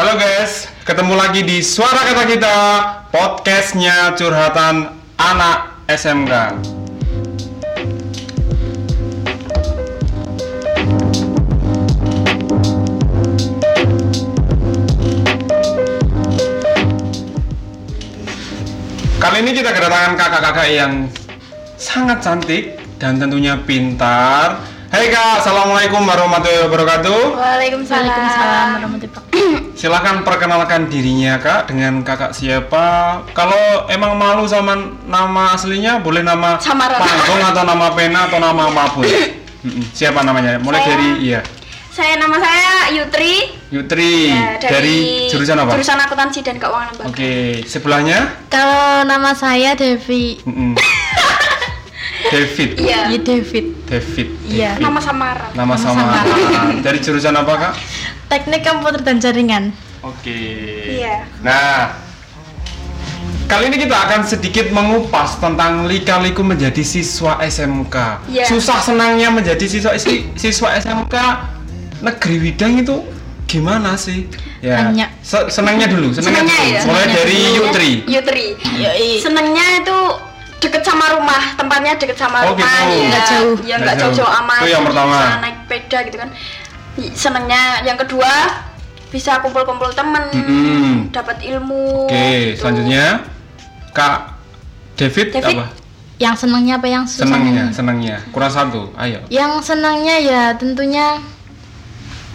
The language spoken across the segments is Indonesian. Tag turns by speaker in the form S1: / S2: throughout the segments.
S1: Halo guys, ketemu lagi di Suara Kata Kita, podcastnya curhatan anak SMK. Kali ini kita kedatangan kakak-kakak yang sangat cantik dan tentunya pintar. Hai kak, assalamualaikum warahmatullahi wabarakatuh.
S2: Waalaikumsalam.
S3: Waalaikumsalam warahmatullahi wabarakatuh.
S1: Silahkan perkenalkan dirinya kak dengan kakak siapa. Kalau emang malu sama nama aslinya boleh nama
S2: Samaran.
S1: panggung atau nama pena atau nama apa pun. Siapa namanya? Mulai
S2: Saya-
S1: dari iya
S2: Saya nama saya Yutri.
S1: Yutri
S2: Ya,
S1: dari, jurusan apa?
S2: Jurusan akuntansi dan keuangan lembaga.
S1: Oke, sebelahnya
S3: Kalau nama saya Devi.
S1: David.
S2: Iya.
S3: Iya David.
S1: David.
S3: Iya.
S2: Nama samaran.
S1: Nama samaran. Dari jurusan apa kak?
S3: Teknik komputer dan jaringan.
S1: Oke.
S2: Iya.
S1: Nah, kali ini kita akan sedikit mengupas tentang lika-liku menjadi siswa SMK.
S2: Iya.
S1: Susah senangnya menjadi siswa si- siswa SMK negeri Widang itu gimana sih? Ya.
S3: Banyak.
S1: se- senangnya dulu, senangnya,
S2: Senangnya
S1: dulu.
S2: ya?
S1: Mulai
S3: Senangnya
S1: dari
S3: dulu.
S1: Yutri.
S2: Yutri.
S3: Yoi.
S2: Senengnya itu deket sama rumah, tempatnya deket sama
S1: Oh,
S2: rumah.
S1: gitu.
S2: ya.
S3: Nggak jauh.
S2: Ya
S1: Nggak jauh.
S2: jauh-jauh amat.
S1: Itu yang pertama.
S2: Bisa naik sepeda gitu kan. Senengnya yang kedua bisa kumpul-kumpul temen,
S1: Mm-mm.
S2: dapat ilmu.
S1: Oke,
S2: gitu.
S1: selanjutnya Kak David,
S2: David.
S1: apa?
S3: Yang senangnya apa yang susahnya?
S1: Senangnya, senangnya. Kurang satu. Ayo.
S3: Yang senangnya ya tentunya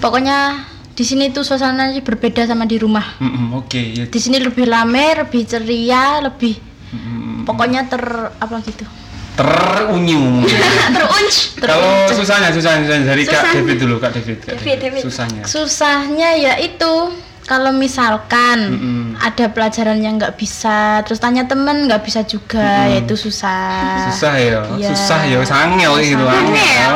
S3: pokoknya di sini tuh suasananya berbeda sama di rumah.
S1: Mm-mm, Oke, ya.
S3: Di sini lebih rame, lebih ceria, lebih
S1: Mm-mm.
S3: pokoknya ter apa gitu.
S1: Terunyu.
S2: Terunc.
S1: Kalau susahnya, susahnya, susahnya dari Kak
S2: Susah.
S1: David dulu, Kak David. Kak
S2: David, David.
S1: Susahnya.
S3: Susahnya ya itu kalau misalkan
S1: Mm-mm.
S3: ada pelajaran yang nggak bisa, terus tanya temen nggak bisa juga, ya itu susah.
S1: Susah ya,
S3: Iya.
S1: susah ya, sangel gitu, angel.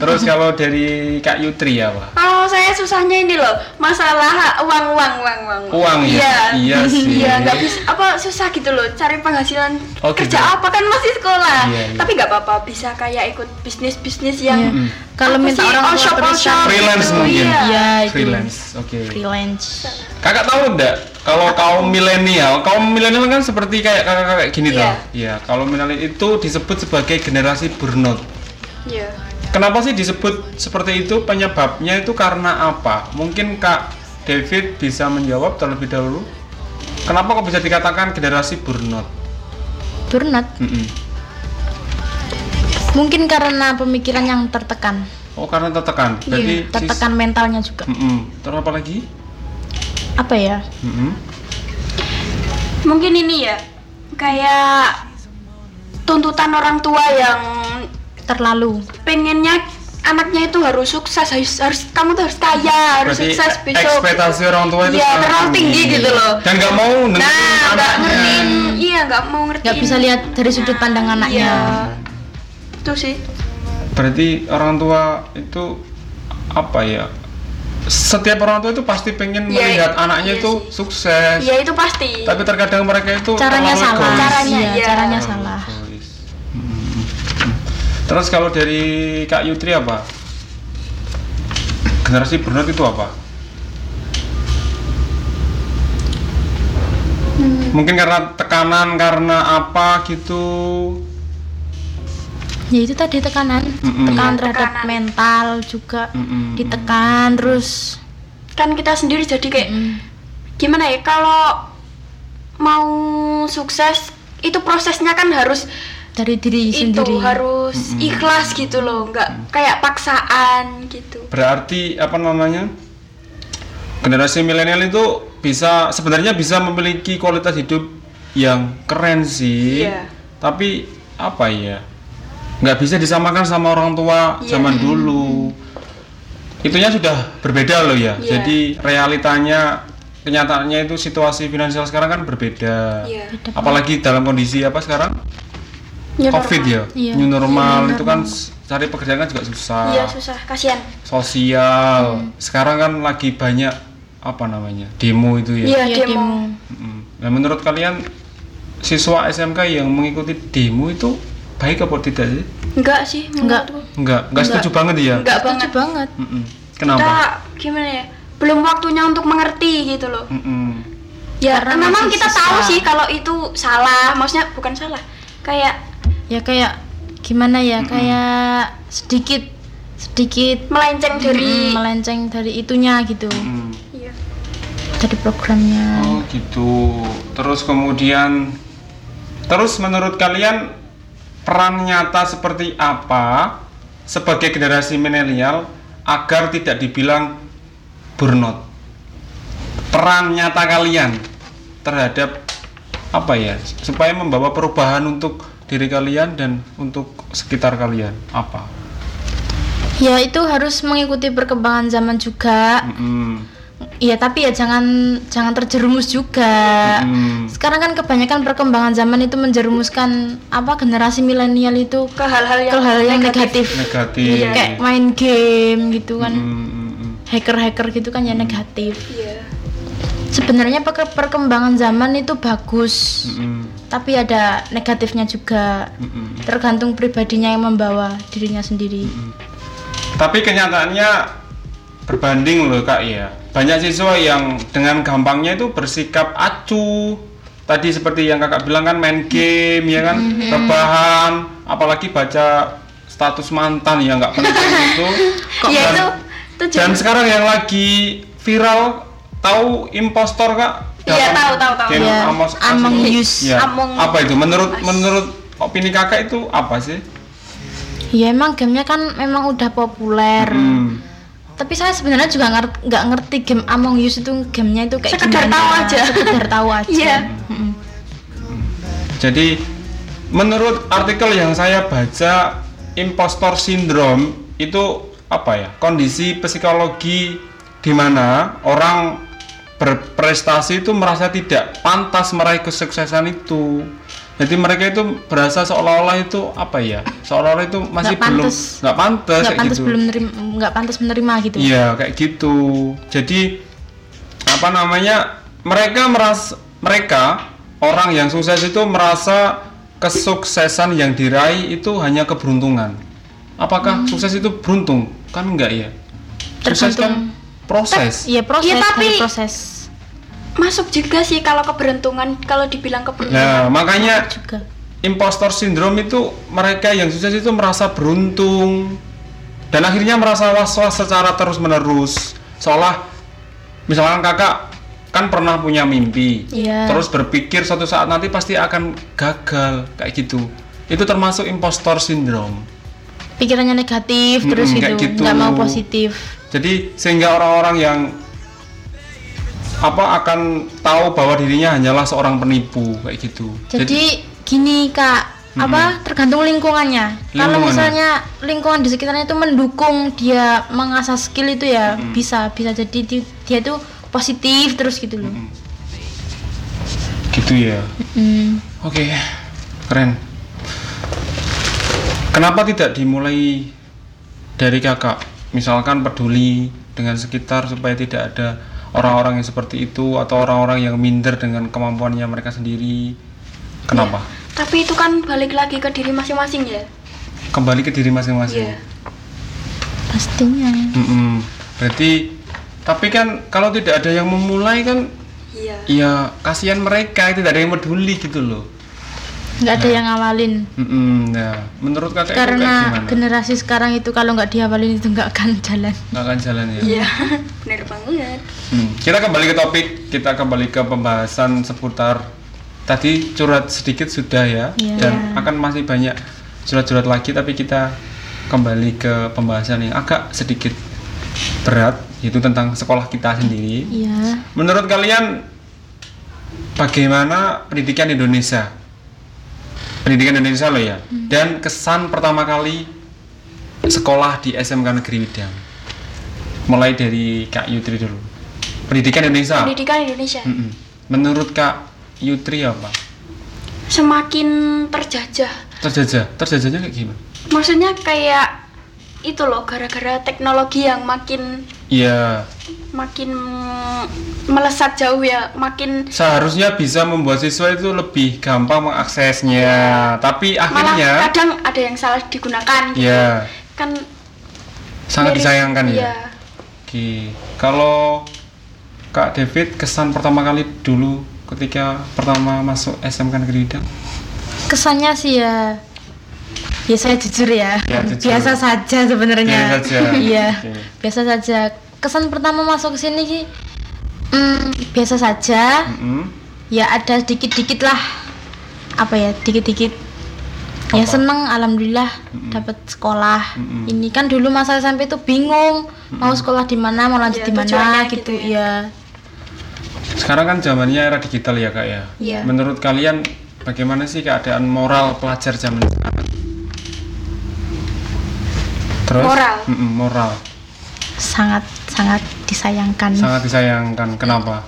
S1: Terus kalau dari Kak Yutri apa?
S2: Kalau saya susahnya ini loh, masalah uang uang uang uang.
S1: Uang ya?
S2: Iya.
S1: Iya sih.
S2: Iya, nggak bisa apa susah gitu loh, cari penghasilan
S1: Oh,
S2: kerja
S1: gitu.
S2: apa kan masih sekolah.
S1: Iya, iya.
S2: Tapi nggak apa-apa, bisa kayak ikut bisnis bisnis yang
S3: Iya. Kalau
S2: apa
S3: minta
S2: sih,
S3: orang tua
S2: shop,
S3: terus
S2: shop
S1: Freelance
S2: gitu,
S1: mungkin.
S2: Iya.
S3: Iya, itu.
S1: Freelance, oke.
S3: freelance.
S1: Kakak tahu enggak kalau kaum milenial, kaum milenial kan seperti kayak kakak-kakak gini
S2: Iya.
S1: toh. Iya, kalau milenial itu disebut sebagai generasi burnout.
S2: Iya.
S1: Kenapa sih disebut seperti itu? Penyebabnya itu karena apa? Mungkin Kak David bisa menjawab terlebih dahulu. Kenapa kok bisa dikatakan generasi burnout?
S3: Burnout.
S1: Mm-mm.
S3: Mungkin karena pemikiran yang tertekan.
S1: Oh, karena tertekan. Berarti
S3: Iya,
S1: sis-
S3: tertekan mentalnya juga.
S1: Mm-mm. Terus apa lagi?
S3: Apa ya?
S1: Mm-mm.
S2: Mungkin ini ya, kayak tuntutan orang tua yang
S3: Terlalu.
S2: pengennya anaknya itu harus sukses, harus, harus kamu tuh harus kaya, harus
S1: Berarti
S2: sukses
S1: e-
S2: besok.
S1: ekspektasi orang tua itu
S2: Iya,
S1: sangat
S2: terlalu tinggi gitu loh.
S1: Dan nggak mau
S2: Nah, nggak
S1: anaknya.
S2: ngertiin, iya nggak mau ngertiin.
S3: Nggak bisa lihat dari sudut pandang anaknya.
S2: Iya. Itu sih.
S1: Berarti orang tua itu apa ya? Setiap orang tua itu pasti pengen
S2: Iya,
S1: melihat anaknya
S2: iya
S1: itu
S2: sih.
S1: sukses.
S2: Iya itu pasti.
S1: Tapi terkadang mereka itu
S3: Caranya salah.
S1: egois.
S2: Caranya,
S3: iya,
S2: iya.
S3: caranya salah.
S1: Hmm. Terus kalau dari Kak Yutri apa? Generasi burnout itu apa? Mungkin karena tekanan, karena apa gitu.
S3: Ya itu tadi tekanan,
S1: Mm-mm.
S3: tekanan terhadap
S2: tekanan.
S3: mental juga
S1: Mm-mm.
S3: ditekan terus.
S2: Kan kita sendiri jadi kayak
S3: mm,
S2: gimana ya kalau mau sukses itu prosesnya kan harus
S3: dari diri
S2: itu
S3: sendiri.
S2: harus
S1: Mm-mm.
S2: ikhlas gitu loh, nggak kayak paksaan gitu.
S1: Berarti apa namanya? Generasi milenial itu bisa sebenarnya bisa memiliki kualitas hidup yang keren sih.
S2: Iya.
S1: Tapi apa ya? Nggak bisa disamakan sama orang tua
S2: Iya.
S1: zaman dulu. Itunya sudah berbeda loh ya.
S2: Iya.
S1: Jadi realitanya kenyataannya itu situasi finansial sekarang kan berbeda.
S2: Iya.
S3: Beda
S1: Apalagi dalam kondisi apa sekarang?
S2: New
S1: Covid ya.
S2: normal.
S3: Iya.
S1: New normal
S3: Iya,
S1: itu kan cari pekerjaan kan juga susah.
S2: Iya susah, kasihan.
S1: sosial. Sekarang kan lagi banyak apa namanya demo itu ya.
S2: Iya
S3: Iya,
S2: demo.
S3: demo.
S1: Mm. Nah menurut kalian siswa SMK yang mengikuti demo itu baik apa tidak sih?
S2: Enggak sih,
S3: Enggak.
S2: menurutku.
S1: Enggak, enggak setuju banget ya.
S2: Enggak
S3: Setuju
S2: banget.
S3: banget.
S1: Mm-mm.
S2: Kita
S1: Kenapa?
S2: gimana ya? belum waktunya untuk mengerti gitu loh
S1: Mm-mm.
S2: ya
S3: Karena
S2: memang kita tahu
S3: siswa.
S2: sih kalau itu salah maksudnya bukan salah kayak
S3: ya kayak gimana ya kayak sedikit sedikit
S2: melenceng dari
S3: mm, melenceng dari itunya gitu
S1: Mm.
S2: Iya.
S3: dari programnya
S1: Oh gitu. Terus kemudian, terus menurut kalian peran nyata seperti apa sebagai generasi milenial agar tidak dibilang burnout? Peran nyata kalian terhadap apa ya supaya membawa perubahan untuk diri kalian dan untuk sekitar kalian apa?
S3: ya itu harus mengikuti perkembangan zaman juga
S1: Mm-mm.
S3: Iya tapi ya jangan jangan terjerumus juga.
S1: Mm-mm.
S3: Sekarang kan kebanyakan perkembangan zaman itu menjerumuskan apa generasi milenial itu
S2: ke hal-hal yang,
S3: ke hal yang negatif.
S1: Negatif.
S3: Iya, kayak main game gitu kan.
S1: Mm-mm.
S3: Hacker-hacker gitu kan ya negatif.
S2: Iya.
S3: Sebenarnya perke- perkembangan zaman itu bagus.
S1: Mm-mm.
S3: Tapi ada negatifnya juga.
S1: Mm-mm.
S3: Tergantung pribadinya yang membawa dirinya sendiri.
S1: Tapi kenyataannya berbanding loh kak ya. Banyak siswa yang dengan gampangnya itu bersikap acuh. Tadi seperti yang kakak bilang kan main game ya kan, rebahan, apalagi baca status mantan ya nggak penting itu.
S2: Iya
S1: Dan-
S2: itu itu
S1: Dan sekarang yang lagi viral tahu impostor kak?
S2: Iya,
S1: Dalam
S2: tahu, tahu, tahu.
S1: Game
S3: Iya,
S1: Amos-
S3: Among
S1: itu.
S3: Us.
S1: Ya.
S2: Among
S1: Apa itu? Menurut
S2: Us.
S1: menurut opini kakak itu apa sih?
S3: Ya emang gamenya kan memang udah populer.
S1: Hmm.
S3: Tapi saya sebenarnya juga ngerti, nggak ngerti game Among Us itu gamenya itu kayak
S2: Sekedar
S3: gimana.
S2: tahu aja.
S3: Sekedar tahu aja.
S2: Iya.
S3: Mm-mm.
S1: Jadi menurut artikel yang saya baca impostor syndrome itu apa ya? Kondisi psikologi di mana orang berprestasi itu merasa tidak pantas meraih kesuksesan itu. Jadi mereka itu berasa seolah-olah itu apa ya? Seolah-olah itu masih
S3: Nggak
S1: belum nggak pantas
S3: Nggak pantas
S1: gitu.
S3: belum nggak pantas menerima gitu.
S1: Iya, kayak gitu. Jadi apa namanya? Mereka merasa mereka orang yang sukses itu merasa kesuksesan yang diraih itu hanya keberuntungan. Apakah sukses itu beruntung? Kan enggak ya. Sukses kan
S3: Tergantung-
S1: proses.
S3: Iya proses
S2: Iya, tapi-
S3: dari proses
S2: masuk juga sih kalau keberuntungan kalau dibilang keberuntungan.
S1: Nah, makanya
S3: juga.
S1: impostor syndrome itu mereka yang sukses itu merasa beruntung dan akhirnya merasa was-was secara terus-menerus seolah misalkan kakak kan pernah punya mimpi
S3: Iya.
S1: terus berpikir suatu saat nanti pasti akan gagal kayak gitu itu termasuk impostor syndrome
S3: Pikirannya negatif
S1: Mm-mm,
S3: terus gitu,
S1: gitu.
S3: nggak mau positif.
S1: jadi sehingga orang-orang yang apa akan tahu bahwa dirinya hanyalah seorang penipu kayak gitu
S3: Jadi, gini kak, apa tergantung lingkungannya. Kalau misalnya lingkungan di sekitarnya itu mendukung dia mengasah skill itu ya bisa bisa jadi di- dia itu positif terus gitu loh.
S1: gitu ya
S3: Mm.
S1: Oke, keren. Kenapa tidak dimulai dari kakak? Misalkan peduli dengan sekitar supaya tidak ada orang-orang yang seperti itu atau orang-orang yang minder dengan kemampuannya mereka sendiri. Kenapa?
S2: Tapi itu kan balik lagi ke diri masing-masing ya.
S1: Kembali ke diri masing-masing.
S2: Iya.
S3: Pastinya.
S1: Mm-mm. Berarti, tapi kan kalau tidak ada yang memulai kan,
S2: Iya.
S1: ya kasihan mereka tidak ada yang peduli gitu loh.
S3: Nggak ada yang ngawalin.
S1: Mm-mm. Nah, menurut kakak itu kayak
S3: Karena generasi sekarang itu kalau nggak diawalin itu nggak akan jalan.
S1: Nggak akan jalan ya.
S2: Iya. Bener banget.
S1: Hmm, kita kembali ke topik, kita kembali ke pembahasan seputar tadi curhat sedikit sudah ya,
S3: Iya.
S1: dan akan masih banyak curhat-curhat lagi, tapi kita kembali ke pembahasan yang agak sedikit berat, yaitu tentang sekolah kita sendiri.
S3: Iya.
S1: Menurut kalian, bagaimana pendidikan Indonesia? Pendidikan Indonesia loh ya, dan kesan pertama kali sekolah di SMK Negeri Widang. Mulai dari Kak Yutri dulu. Pendidikan Indonesia.
S2: Pendidikan Indonesia
S1: Mm-mm. Menurut Kak Yutri apa?
S2: semakin terjajah.
S1: Terjajah. Terjajahnya kayak gimana?
S2: Maksudnya kayak itu loh gara-gara teknologi yang makin
S1: Iya,
S2: makin melesat jauh ya, makin
S1: seharusnya bisa membuat siswa itu lebih gampang mengaksesnya. Tapi
S2: malah
S1: akhirnya,
S2: kadang ada yang salah digunakan gitu.
S1: ya
S2: Kan
S1: sangat
S2: dari-
S1: disayangkan ya.
S2: iya.
S1: Oke. Kalau Kak David kesan pertama kali dulu ketika pertama masuk SMK Negeri
S3: kesannya sih ya ya saya jujur ya,
S1: Ya, jujur.
S3: biasa saja sebenarnya
S1: Biasa saja.
S3: iya biasa saja kesan pertama masuk ke sini sih hmm, biasa saja
S1: Mm-mm.
S3: ya ada dikit-dikit lah apa ya dikit-dikit ya
S1: Apa?
S3: seneng alhamdulillah dapat sekolah
S1: Mm-mm.
S3: ini kan dulu masa SMP tuh bingung mau sekolah di mana mau lanjut
S2: Ya,
S3: di mana gitu,
S2: gitu ya.
S3: ya
S1: Sekarang kan zamannya era digital ya kak ya.
S3: Iya.
S1: Menurut kalian bagaimana sih keadaan moral pelajar zaman sekarang? Terus?
S2: Moral.
S1: Mm-mm, moral.
S3: sangat sangat disayangkan
S1: Sangat disayangkan. Kenapa?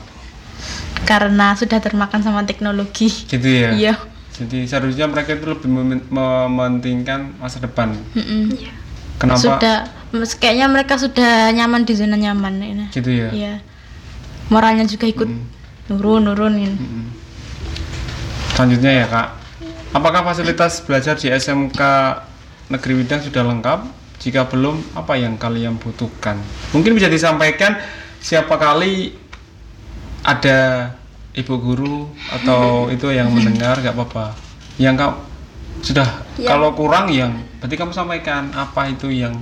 S3: karena sudah termakan sama teknologi
S1: Gitu ya.
S3: iya
S1: Jadi seharusnya mereka itu lebih memen- mementingkan masa depan.
S3: Mm-mm.
S2: Iya.
S1: Kenapa?
S3: sudah kayaknya mereka sudah nyaman di zona nyaman ini
S1: Gitu ya.
S3: Iya. moralnya juga ikut
S1: Mm.
S3: nurun nurun ini.
S1: Mm-mm. Selanjutnya ya kak, apakah fasilitas belajar di SMK Negeri Widang sudah lengkap? Jika belum, apa yang kalian butuhkan? Mungkin bisa disampaikan siapa kali ada ibu guru atau itu yang mendengar nggak apa-apa. Yang kau sudah
S2: Ya.
S1: kalau kurang yang berarti kamu sampaikan apa itu yang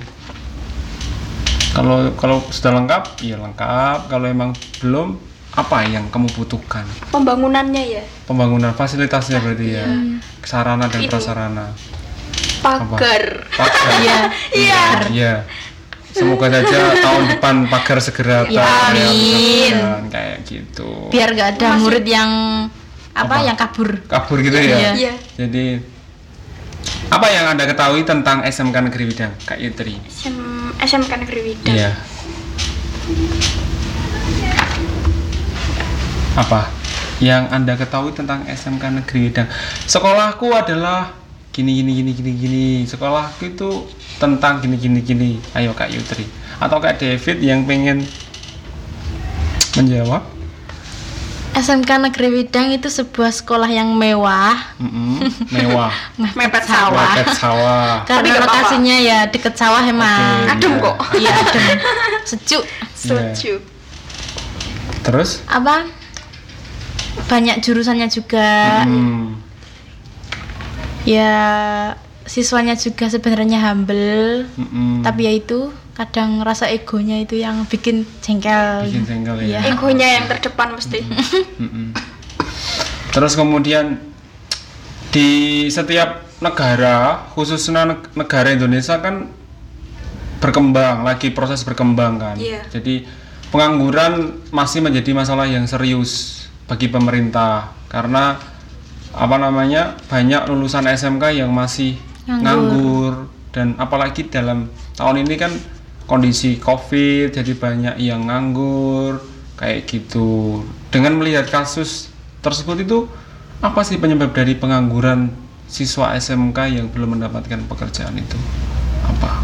S1: kalau kalau sudah lengkap ya lengkap kalau emang belum apa yang kamu butuhkan
S2: Pembangunannya ya.
S1: pembangunan fasilitasnya berarti ya sarana dan
S2: Ini.
S1: prasarana
S2: Pagar.
S1: pagar
S3: Iya.
S2: Iya.
S1: iya semoga saja tahun depan pagar segera
S3: Ya,
S1: terrealisasikan kayak gitu
S3: biar gak ada
S2: Masih-
S3: murid yang apa,
S1: Apa?
S3: yang kabur
S1: kabur gitu ya
S3: Iya.
S2: Iya.
S1: jadi apa yang anda ketahui tentang SMK Negeri Widang Kak Yutri
S2: SM, SMK Negeri Widang.
S1: iya apa yang anda ketahui tentang SMK Negeri Widang sekolahku adalah gini gini gini gini gini. Sekolahku itu tentang gini gini gini. Ayo Kak Yutri atau Kak David yang pengen menjawab?
S3: SMK Negeri Widang itu sebuah sekolah yang mewah.
S1: Mm-mm, mewah.
S2: Mepet sawah.
S1: Mepet sawah.
S2: Tapi
S3: karena
S2: apa-apa.
S3: lokasinya ya deket sawah emang
S1: Oke,
S2: Adem
S1: iya.
S2: kok.
S3: iya adem. Sejuk.
S2: Sejuk.
S1: terus?
S3: Apa? Banyak jurusannya juga.
S1: Hmm,
S3: ya siswanya juga sebenarnya humble
S1: mm-mm.
S3: tapi ya itu kadang rasa egonya itu yang bikin jengkel
S1: bikin jengkel ya
S3: Iya.
S2: Egonya yang terdepan mesti.
S1: Mm-mm. Terus kemudian di setiap negara, khususnya neg- negara Indonesia kan berkembang, lagi proses berkembang kan.
S2: Iya.
S1: Jadi pengangguran masih menjadi masalah yang serius bagi pemerintah karena apa namanya banyak lulusan SMK yang masih
S3: Nganggur.
S1: nganggur dan apalagi dalam tahun ini kan kondisi COVID jadi banyak yang nganggur kayak gitu. Dengan melihat kasus tersebut itu apa sih penyebab dari pengangguran siswa SMK yang belum mendapatkan pekerjaan itu? Apa?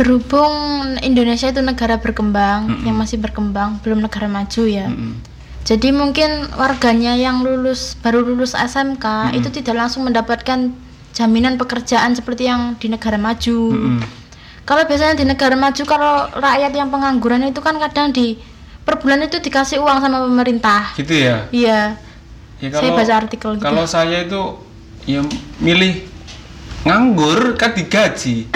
S3: berhubung Indonesia itu negara berkembang yang masih berkembang belum negara maju ya
S1: Mm-mm.
S3: Jadi mungkin warganya yang lulus baru lulus SMK itu tidak langsung mendapatkan jaminan pekerjaan seperti yang di negara maju
S1: Mm-mm.
S3: kalau biasanya di negara maju kalau rakyat yang pengangguran itu kan kadang di per bulan itu dikasih uang sama pemerintah
S1: Gitu ya?
S3: iya
S1: Ya
S3: Saya baca artikel gitu.
S1: Kalau saya itu ya milih nganggur kan digaji.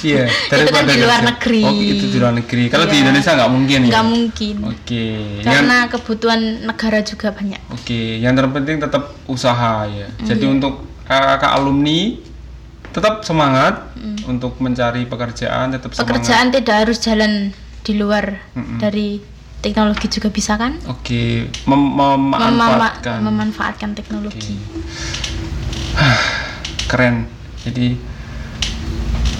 S1: Iya,
S3: kan di luar negeri.
S1: Oh, itu di luar negeri. Kalau di
S3: Iya.
S1: Indonesia nggak mungkin ya.
S3: nggak mungkin
S1: Oke. Yang
S3: karena kebutuhan negara juga banyak
S1: oke, yang terpenting tetap usaha ya. Jadi untuk kakak alumni tetap semangat untuk mencari pekerjaan, tetap semangat.
S3: pekerjaan tidak harus jalan di luar
S1: Mm-mm.
S3: dari teknologi juga bisa kan
S1: Oke, mem-
S3: Memama-
S1: memanfaatkan.
S3: memanfaatkan teknologi
S1: keren jadi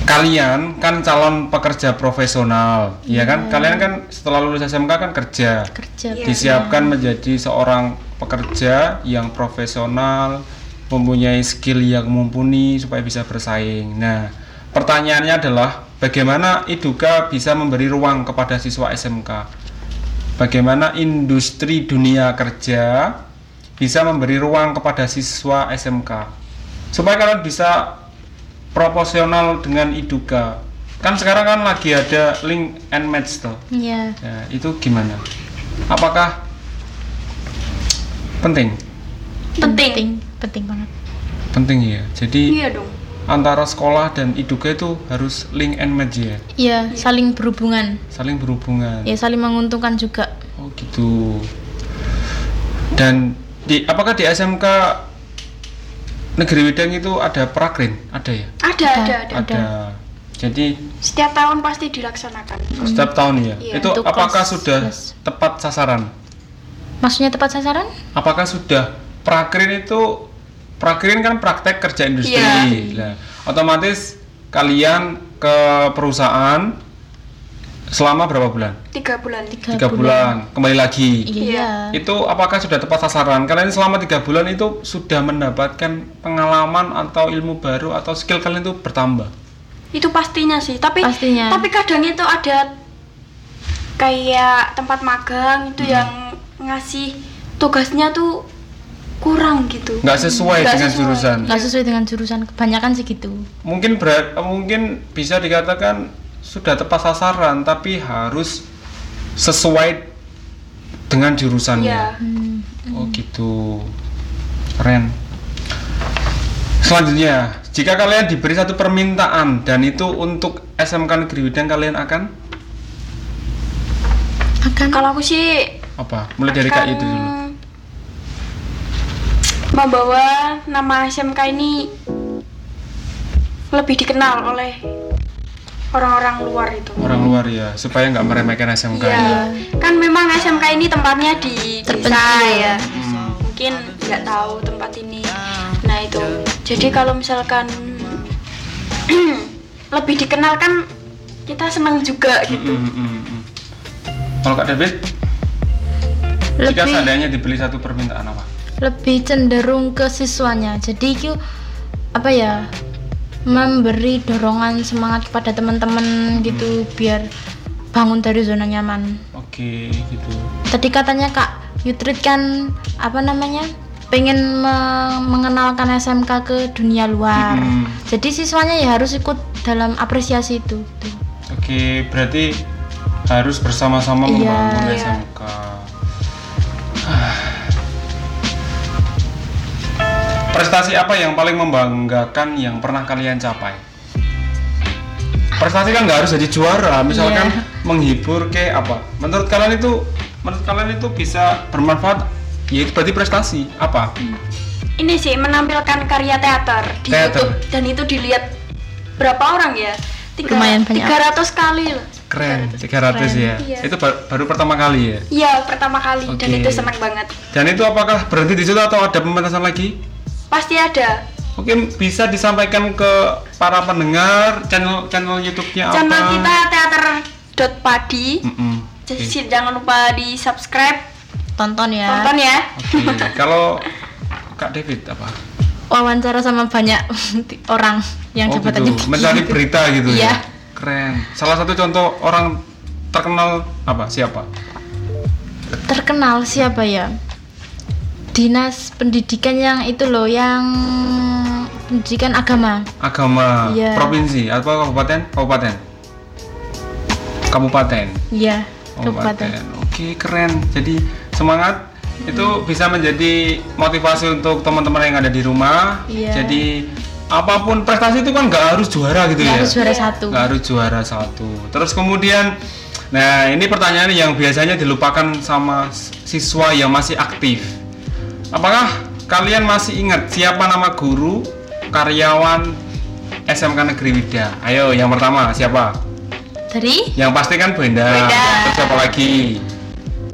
S1: kalian kan calon pekerja profesional ya kan? Kalian kan setelah lulus SMK kan kerja.
S3: Kerja.
S2: Iya.
S1: disiapkan menjadi seorang pekerja yang profesional mempunyai skill yang mumpuni supaya bisa bersaing. Nah pertanyaannya adalah bagaimana Iduka bisa memberi ruang kepada siswa SMK bagaimana industri dunia kerja bisa memberi ruang kepada siswa SMK supaya kalian bisa proporsional dengan iduga kan sekarang kan lagi ada link and match tuh.
S3: Iya.
S1: Ya, itu gimana? Apakah penting?
S2: Penting.
S3: Penting, penting banget.
S1: Penting ya. Jadi
S2: Iya dong.
S1: antara sekolah dan iduga itu harus link and match ya,
S3: Iya, saling berhubungan.
S1: saling berhubungan.
S3: Ya, saling menguntungkan juga.
S1: Oh gitu. Dan di apakah di SMK Negeri Wedang itu ada prakrin? Ada ya?
S2: Ada, ada, ada.
S3: Ada.
S1: Jadi
S2: Setiap tahun pasti dilaksanakan.
S1: setiap tahun ya.
S2: Iya.
S1: Itu
S3: Untuk
S1: apakah sudah
S3: 11.
S1: tepat sasaran?
S3: Maksudnya tepat sasaran?
S1: Apakah sudah prakrin itu prakrin kan praktek kerja industri.
S2: Iya.
S1: Nah, otomatis kalian ke perusahaan selama berapa bulan?
S2: Tiga bulan.
S3: Tiga,
S1: Tiga bulan. Kembali lagi.
S3: Iya.
S1: Itu apakah sudah tepat sasaran? Kalian selama tiga bulan itu sudah mendapatkan pengalaman atau ilmu baru atau skill kalian itu bertambah?
S2: Itu pastinya sih. Tapi
S3: Pastinya.
S2: tapi kadang itu ada kayak tempat magang itu
S1: Hmm.
S2: yang ngasih tugasnya tuh kurang gitu.
S1: Nggak sesuai
S2: Nggak
S1: dengan
S2: sesuai.
S1: jurusan.
S3: Nggak sesuai dengan jurusan, kebanyakan sih gitu.
S1: Mungkin berat, mungkin bisa dikatakan sudah tepat sasaran, tapi harus sesuai dengan jurusannya.
S2: Iya.
S3: Hmm.
S1: Oh gitu, keren. Selanjutnya, jika kalian diberi satu permintaan dan itu untuk SMK Negeri Widang, kalian akan
S3: Akan
S2: Kalau aku sih
S1: apa? Mulai dari kak
S2: akan
S1: itu dulu.
S2: Membawa nama SMK ini lebih dikenal oleh orang-orang luar itu.
S1: Orang luar ya, supaya nggak meremehkan SMK.
S2: Iya.
S1: ya.
S2: Kan memang SMK ini tempatnya di desa ya.
S1: Hmm.
S2: Mungkin nggak tahu tempat ini. Nah itu. Jadi kalau misalkan lebih dikenal kan kita senang juga gitu.
S1: Mm, mm, mm, mm. Kalau Kak David, jika
S3: lebih
S1: seandainya dibeli satu permintaan apa?
S3: lebih cenderung ke siswanya. Jadi itu apa ya? Memberi dorongan semangat kepada teman-teman gitu biar bangun dari zona nyaman.
S1: Oke, gitu.
S3: Tadi katanya Kak Yutrit kan apa namanya? pengen me- mengenalkan SMK ke dunia luar.
S1: Mm.
S3: Jadi siswanya ya harus ikut dalam apresiasi itu.
S1: Oke, berarti harus bersama-sama
S3: Iya.
S1: membangun
S2: Iya.
S1: SMK. Prestasi apa yang paling membanggakan yang pernah kalian capai? Prestasi kan nggak harus jadi juara, misalkan
S3: Iya.
S1: menghibur ke apa? Menurut kalian itu, menurut kalian itu bisa bermanfaat? Ya itu berarti prestasi apa?
S2: Ini sih menampilkan karya teater di
S1: Teater.
S2: YouTube dan itu dilihat berapa orang ya? Tiga,
S3: Lumayan banyak.
S2: 300 kali lah.
S1: Keren, 300 ya.
S2: Iya.
S1: Itu ba- baru pertama kali ya.
S2: Iya, pertama kali dan
S1: Oke.
S2: itu senang banget.
S1: Dan itu apakah berhenti di situ atau ada pementasan lagi?
S2: Pasti ada.
S1: Mungkin bisa disampaikan ke para pendengar channel channel YouTube-nya apa?
S2: Channel kita teater.padi.
S1: Mm-mm.
S2: Jadi
S1: Oke.
S2: sih jangan lupa di subscribe,
S3: Tonton ya.
S2: tonton ya.
S1: Oke. Kalau Kak David apa?
S3: Wawancara sama banyak orang yang
S1: oh
S3: jabatannya
S1: gitu.
S3: tinggi
S1: Mencari
S3: gitu.
S1: berita gitu
S3: Iya.
S1: ya. Keren. Salah satu contoh orang terkenal apa? Siapa?
S3: Terkenal siapa ya? Dinas pendidikan yang itu loh, yang pendidikan agama.
S1: Agama
S3: Iya.
S1: provinsi atau kabupaten? Kabupaten. Kabupaten.
S3: Iya,
S1: Kabupaten.
S3: kabupaten.
S1: Oke, keren. Jadi semangat itu bisa menjadi motivasi untuk teman-teman yang ada di rumah.
S3: Iya.
S1: Jadi apa pun prestasi itu kan nggak harus juara gitu
S3: Nggak
S1: ya.
S3: harus juara
S2: Iya.
S3: satu.
S1: Nggak harus juara satu. Terus kemudian, nah ini pertanyaan yang biasanya dilupakan sama siswa yang masih aktif. Apakah kalian masih ingat siapa nama guru karyawan SMK Negeri Wida? Ayo, yang pertama siapa?
S3: Dari
S1: Yang pasti kan Bu Enda.
S2: Bu Enda.
S1: Terus siapa lagi?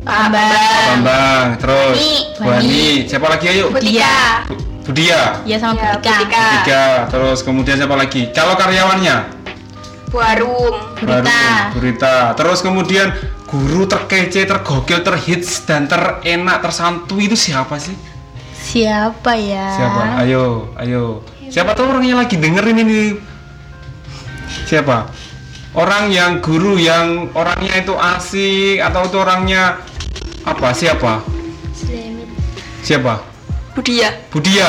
S3: Pak
S2: Bambang.
S1: Pak Bambang. Terus
S2: Bani.
S1: Bu Ani. Siapa lagi ayo?
S2: Butika.
S1: Bu- Budia.
S3: ya sama
S2: Ya,
S3: Budika.
S2: Budika.
S1: Tiga. Terus kemudian siapa lagi? Kalau karyawannya?
S2: Bu Arum.
S3: Burita.
S1: Burita. Terus kemudian guru terkece, tergokil, terhits dan terenak, tersantui itu siapa sih?
S3: Siapa ya?
S1: Siapa? Ayo, ayo. Siapa tahu orangnya lagi dengerin ini. Siapa? Orang yang guru yang orangnya itu asik atau itu orangnya apa? Siapa? Siapa?
S2: Bu Budia.
S1: Budia.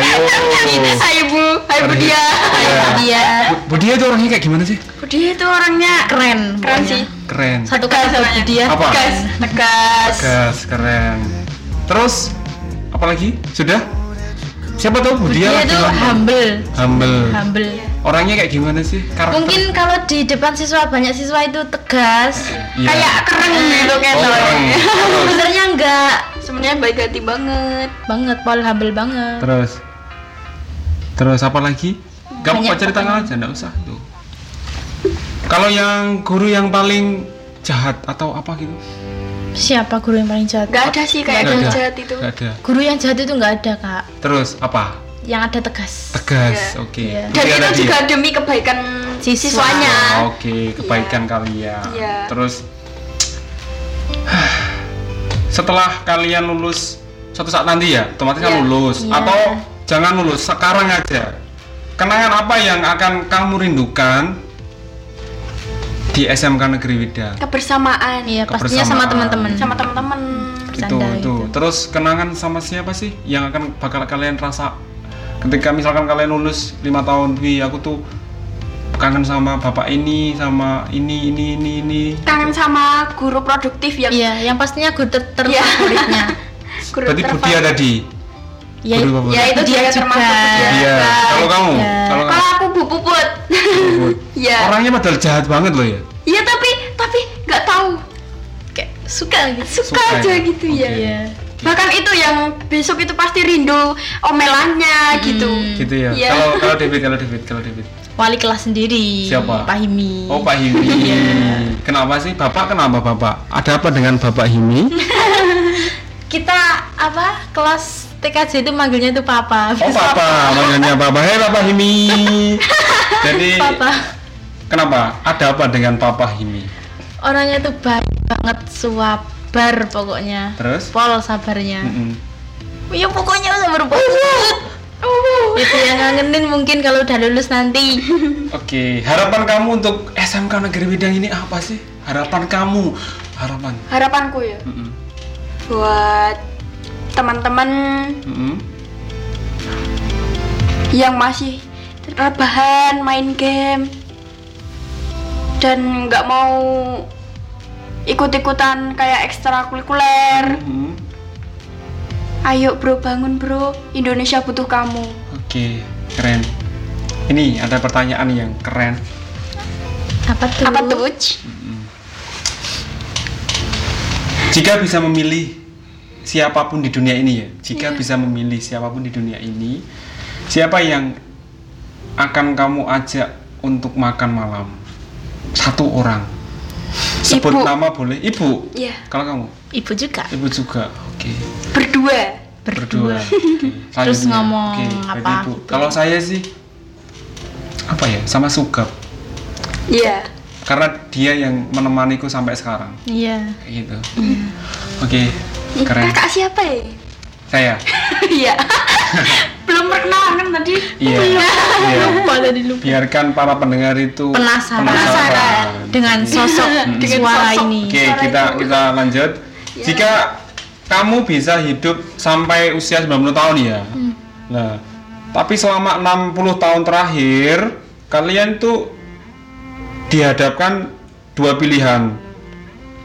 S1: Ayo.
S2: Hai Bu, hai Budia.
S1: Iya.
S3: Dia
S1: Bu- Budia itu orangnya kayak gimana sih?
S2: Budia itu orangnya
S3: keren.
S2: keren sih.
S1: Keren.
S3: Satu
S2: Tegas
S3: kata buat
S2: orangnya.
S3: dia.
S1: Apa?
S2: Tegas, tegas.
S1: Gas, keren. Terus apa lagi? Sudah? Siapa tahu Budia
S3: Dia
S1: lagi
S3: itu humble,
S1: humble.
S3: humble.
S1: Orangnya kayak gimana sih? Karakter.
S3: Mungkin kalau di depan siswa banyak siswa itu tegas.
S1: Iya.
S2: Kayak keren gitu kayak
S1: Oh,
S3: Sebenarnya enggak
S2: Sebenarnya baik hati banget.
S3: banget, Paul humble banget.
S1: terus. Terus apa lagi? Kamu mau cerita aja, enggak usah tuh. Kalau yang guru yang paling jahat atau apa gitu?
S3: Siapa guru yang paling jahat?
S2: Gak ada sih kayak yang
S1: ada.
S2: jahat itu.
S1: Nggak ada.
S3: Guru yang jahat itu nggak ada kak.
S1: Terus apa?
S3: Yang ada tegas.
S1: Tegas,
S2: Iya.
S1: oke.
S3: Iya.
S2: Dan
S1: Itu tadi.
S2: juga demi kebaikan
S3: Siswa.
S2: siswanya.
S1: Oke, kebaikan kalian.
S2: Iya.
S1: Terus setelah kalian lulus suatu saat nanti ya, otomatis kan
S2: Iya.
S1: lulus
S3: Iya.
S1: atau jangan lulus sekarang aja. Kenangan apa yang akan kamu rindukan di SMK Negeri Wida?
S2: Kebersamaan
S3: Iya pastinya sama teman-teman.
S2: sama teman-teman.
S1: Itu, itu.
S3: gitu.
S1: Terus kenangan sama siapa sih yang akan bakal kalian rasa ketika misalkan kalian lulus lima tahun, wih aku tuh kangen sama bapak ini, sama ini, ini, ini, ini.
S2: Kangen sama guru produktif yang
S3: Iya, yang pastinya guru ter
S2: Iya.
S3: terfavoritnya.
S2: guru
S1: Berarti
S2: terfavorit.
S1: Budia tadi.
S3: Ya.
S2: Ya itu
S3: Dia
S2: juga
S3: juga.
S2: termasuk Budia.
S1: Iya. Kalau kamu,
S3: Iya.
S1: kalau kamu.
S2: Kalau aku Bu Puput. Iya.
S1: Orangnya padahal jahat banget loh ya.
S2: Iya tapi tapi nggak tahu
S3: kayak suka gitu.
S2: suka,
S1: Suka
S2: aja
S1: ya?
S2: gitu ya.
S1: Oke.
S3: Iya.
S2: Bahkan itu yang besok itu pasti rindu omelannya gitu.
S1: Gitu ya.
S2: Iya.
S1: Kalau kalau David, kalau David, kalau David.
S3: Wali kelas sendiri.
S1: Siapa?
S3: Pak Himi.
S1: Oh Pak Himi.
S2: Iya.
S1: Kenapa sih Bapak? Kenapa Bapak? Ada apa dengan Bapak Himi?
S3: Kita apa? Kelas TKJ itu manggilnya itu Papa.
S1: Oh Papa, manggilnya Papa. Hei Papa Himi. Jadi
S3: Papa.
S1: kenapa? Ada apa dengan Papa Himi?
S3: Orangnya tuh baik banget, sabar pokoknya.
S1: Terus?
S3: Pol sabarnya.
S1: Mm-mm.
S3: Ya pokoknya sabar banget. Itu yang ngangenin mungkin kalau udah lulus nanti.
S1: Oke, harapan kamu untuk SMK Negeri Widang ini apa sih? Harapan kamu, harapan.
S2: Harapanku ya
S1: Mm-mm.
S2: buat teman-teman
S1: Mm-mm.
S2: yang masih rebahan main game dan nggak mau ikut-ikutan kayak ekstrakurikuler.
S1: Mm-mm.
S2: Ayo bro bangun bro, Indonesia butuh kamu.
S1: Oke, keren. Ini ada pertanyaan yang keren.
S3: Apa tuh?
S2: Apa tuh?
S1: Jika bisa memilih siapa pun di dunia ini ya, jika
S2: Iya.
S1: bisa memilih siapa pun di dunia ini, siapa yang akan kamu ajak untuk makan malam? Satu orang. Sebut
S2: Ibu.
S1: nama boleh. Ibu.
S2: Iya,
S1: Kalau kamu,
S3: Ibu juga.
S1: ibu juga. Oke.
S2: berdua.
S3: Berdua.
S1: Oke.
S3: Terus ngomong
S1: berarti
S3: apa
S1: ibu.
S3: gitu.
S1: Kalau saya sih apa ya? Sama Sugap.
S2: Iya.
S1: Karena dia yang menemaniku sampai sekarang.
S3: Iya.
S1: Kayak gitu. Oke.
S2: Ih,
S1: Keren.
S2: Kakak siapa ya?
S1: Saya.
S2: Iya. Belum perkenalan kan tadi?
S1: Iya. Iya.
S3: Lupa tadi lupa.
S1: biarkan para pendengar itu
S3: Penasaran.
S2: Penasaran.
S3: Dengan sosok
S2: Dengan
S3: suara
S2: sosok.
S3: ini.
S1: Oke,
S2: Suara
S1: kita
S2: itu.
S1: kita lanjut.
S2: Ya.
S1: Jika kamu bisa hidup sampai usia 90 tahun ya. Nah, tapi selama 60 tahun terakhir kalian tuh dihadapkan dua pilihan.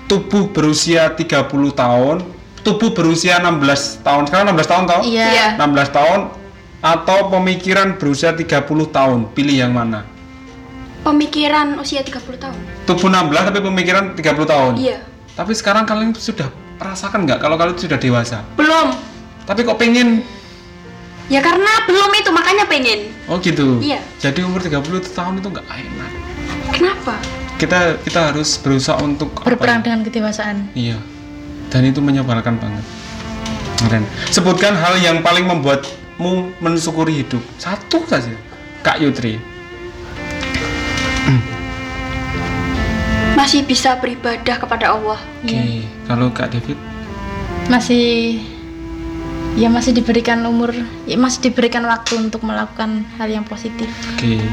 S1: Tubuh berusia 30 tahun, tubuh berusia 16 tahun. Sekarang 16 tahun tau?
S3: Iya.
S2: Iya.
S1: 16 tahun atau pemikiran berusia 30 tahun. Pilih yang mana?
S2: Pemikiran usia 30 tahun.
S1: Tubuh 16 tapi pemikiran 30 tahun.
S2: Iya.
S1: Tapi sekarang kalian sudah merasakan nggak kalau kalian sudah dewasa?
S2: Belum.
S1: Tapi kok pengen?
S2: Ya karena belum itu makanya pengen.
S1: Oh gitu.
S2: Iya.
S1: Jadi umur 30 tahun itu nggak enak.
S2: Kenapa?
S1: Kita kita harus berusaha untuk apa
S3: Berperang
S1: ya?
S3: dengan kedewasaan.
S1: Iya. Dan itu menyebalkan banget. Keren. Sebutkan hal yang paling membuatmu mensyukuri hidup. Satu saja. Kak Yutri.
S2: Masih bisa beribadah kepada Allah.
S1: Oke.
S3: Iya.
S1: Kalau Kak David?
S3: Masih ya masih diberikan umur, ya masih diberikan waktu untuk melakukan hal yang positif.
S1: Oke.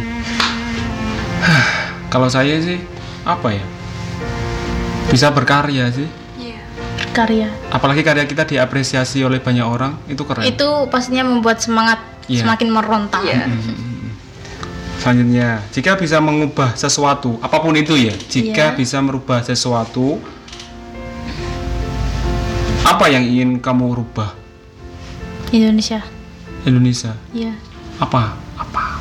S1: Hah, Kalau saya sih apa ya? Bisa berkarya sih.
S2: Iya.
S3: karya.
S1: Apalagi karya kita diapresiasi oleh banyak orang itu keren.
S3: Itu pastinya membuat semangat
S1: Iya.
S3: semakin meronta.
S2: Iya.
S1: selanjutnya jika bisa mengubah sesuatu apa pun itu ya jika
S3: Iya.
S1: bisa merubah sesuatu apa yang ingin kamu rubah?
S3: Indonesia.
S1: Indonesia?
S3: Ya
S1: apa? Apa?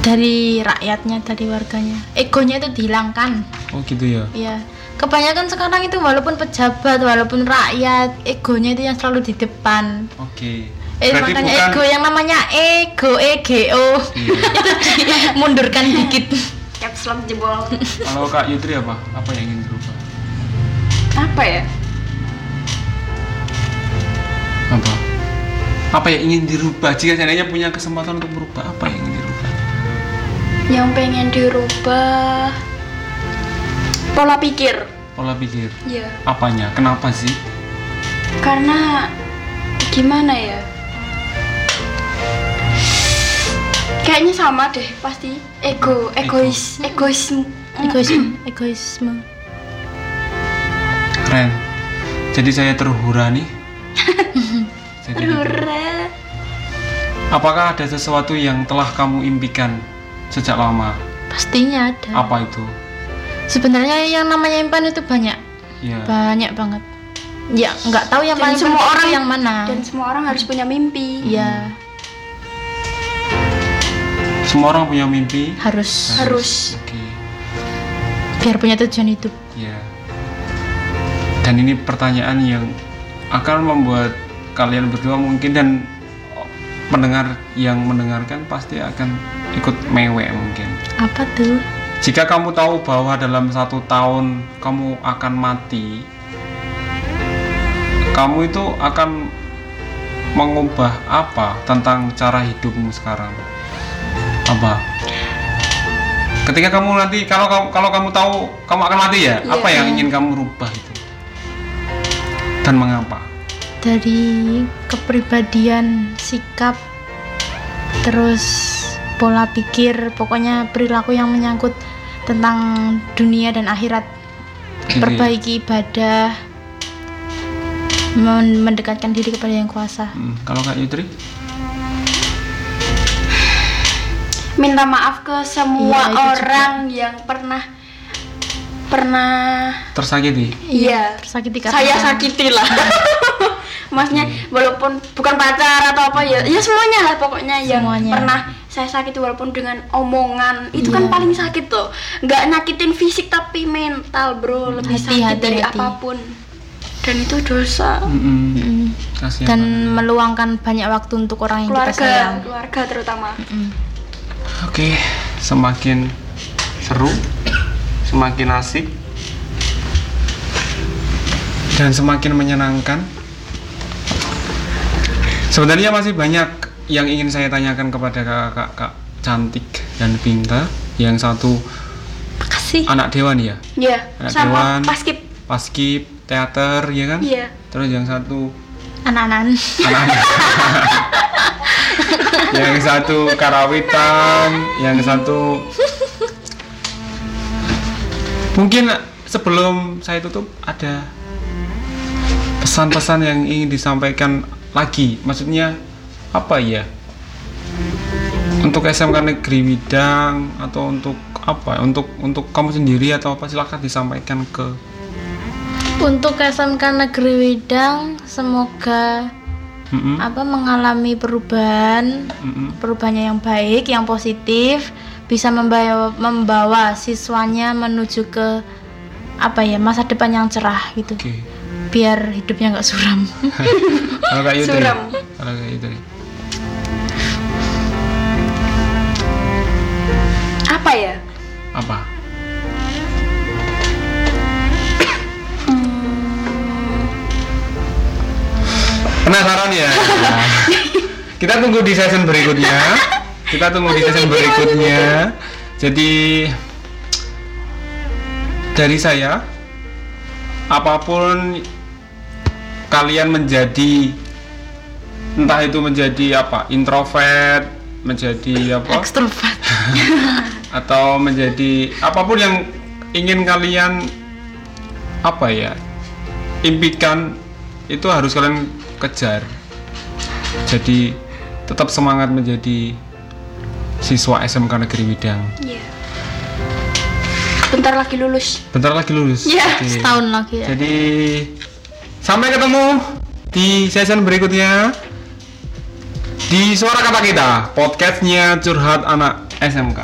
S3: Dari rakyatnya dari warganya. Egonya itu dihilangkan.
S1: Oh gitu ya?
S3: Ya kebanyakan sekarang itu walaupun pejabat walaupun rakyat egonya itu yang selalu di depan.
S1: Oke.
S3: Eh,
S1: berarti
S3: makanya
S1: bukan
S3: ego yang namanya ego ego.
S1: Iya.
S3: itu dimundurkan dikit.
S2: Caps lock jebol.
S1: kalau kak Yutri apa? Apa yang ingin dirubah
S2: Apa ya?
S1: apa? Apa yang ingin dirubah? Jika seandainya punya kesempatan untuk berubah apa yang ingin dirubah?
S2: Yang pengen dirubah pola pikir.
S1: pola pikir.
S2: Iya.
S1: apanya? Kenapa sih?
S2: Karena gimana ya? Kayaknya sama deh pasti. Ego, egois, egoisme.
S3: egoisme. Egoisme.
S1: Keren. Jadi saya terhura nih. Jadi gitu.
S2: Hurra.
S1: apakah ada sesuatu yang telah kamu impikan sejak lama?
S3: Pastinya ada.
S1: Apa itu
S3: sebenarnya yang namanya impian itu banyak.
S1: Ya
S3: banyak banget. Ya nggak tahu yang
S2: Dan
S3: paling
S2: semua orang-
S3: yang mana.
S2: Dan semua orang harus punya mimpi.
S3: ya
S1: semua orang punya mimpi?
S3: Harus.
S2: Harus.
S1: oke.
S3: Biar punya tujuan hidup.
S1: Ya dan ini pertanyaan yang akan membuat kalian berdua mungkin dan pendengar yang mendengarkan pasti akan ikut mewek mungkin.
S3: Apa tuh
S1: Jika kamu tahu bahwa dalam satu tahun kamu akan mati, kamu itu akan mengubah apa tentang cara hidupmu sekarang? Apa? Ketika kamu nanti kalau kamu kalau kamu tahu kamu akan mati ya,
S2: Iya.
S1: apa yang ingin kamu rubah itu? Dan mengapa?
S3: dari kepribadian sikap terus pola pikir pokoknya perilaku yang menyangkut tentang dunia dan akhirat
S1: Oke.
S3: perbaiki ibadah men- mendekatkan diri kepada yang kuasa
S1: Hmm, kalau Kak Yutri?
S2: Minta maaf ke semua
S3: Iya, itu juga.
S2: orang yang pernah pernah
S1: Tersakiti?
S2: iya
S3: tersakiti
S2: saya sakiti lah. Maksudnya walaupun bukan pacar atau apa ya, ya semuanya lah pokoknya yang
S3: Semuanya.
S2: pernah saya sakiti walaupun dengan omongan itu kan
S3: Iya.
S2: paling sakit tuh. Nggak nyakitin fisik tapi mental bro lebih
S3: Hati,
S2: sakit
S3: hati,
S2: dari
S3: hati.
S2: apa pun. Dan itu dosa.
S1: Mm-mm.
S3: Mm.
S1: Kasihan
S3: dan
S1: banget.
S3: meluangkan banyak waktu untuk orang yang kita
S2: Keluarga,
S3: sayang
S2: keluarga terutama.
S3: Mm.
S1: Oke, semakin seru, semakin asik, dan semakin menyenangkan. Sebenarnya masih banyak yang ingin saya tanyakan kepada kakak-kakak cantik dan pintar. Yang satu
S3: makasih
S1: anak dewan ya,
S2: Iya,
S1: Anak
S2: sama
S1: dewan.
S2: paskip.
S1: paskib teater ya kan?
S2: Iya.
S1: Terus yang satu
S3: anak-anak
S1: anak-anak yang satu karawitan yang satu mungkin sebelum saya tutup ada pesan-pesan yang ingin disampaikan lagi. Maksudnya apa ya? Untuk SMK Negeri Widang atau untuk apa? Untuk untuk kamu sendiri atau apa? Silakan disampaikan ke
S3: untuk SMK Negeri Widang semoga
S1: Mm-mm,
S3: apa mengalami perubahan
S1: mm-mm.
S3: perubahannya yang baik, yang positif, bisa membawa membawa siswanya menuju ke apa ya masa depan yang cerah gitu,
S1: oke
S3: biar hidupnya nggak suram.
S1: kalau kayak Yudri
S2: Suram.
S1: kalau kayak Yudri
S2: Apa ya?
S1: apa? Penasaran ya? Kita tunggu di season berikutnya. Kita tunggu di season berikutnya. Jadi dari saya apa pun kalian menjadi entah itu menjadi apa introvert menjadi apa
S3: Ekstrovert.
S1: atau menjadi apa pun yang ingin kalian apa ya impikan itu harus kalian kejar jadi tetap semangat menjadi siswa SMK Negeri Widang
S2: Iya. Bentar lagi lulus.
S1: bentar lagi lulus
S2: Iya,
S1: Oke.
S3: Setahun lagi ya.
S1: jadi sampai ketemu di season berikutnya. Di suara kata kita podcastnya curhat anak SMK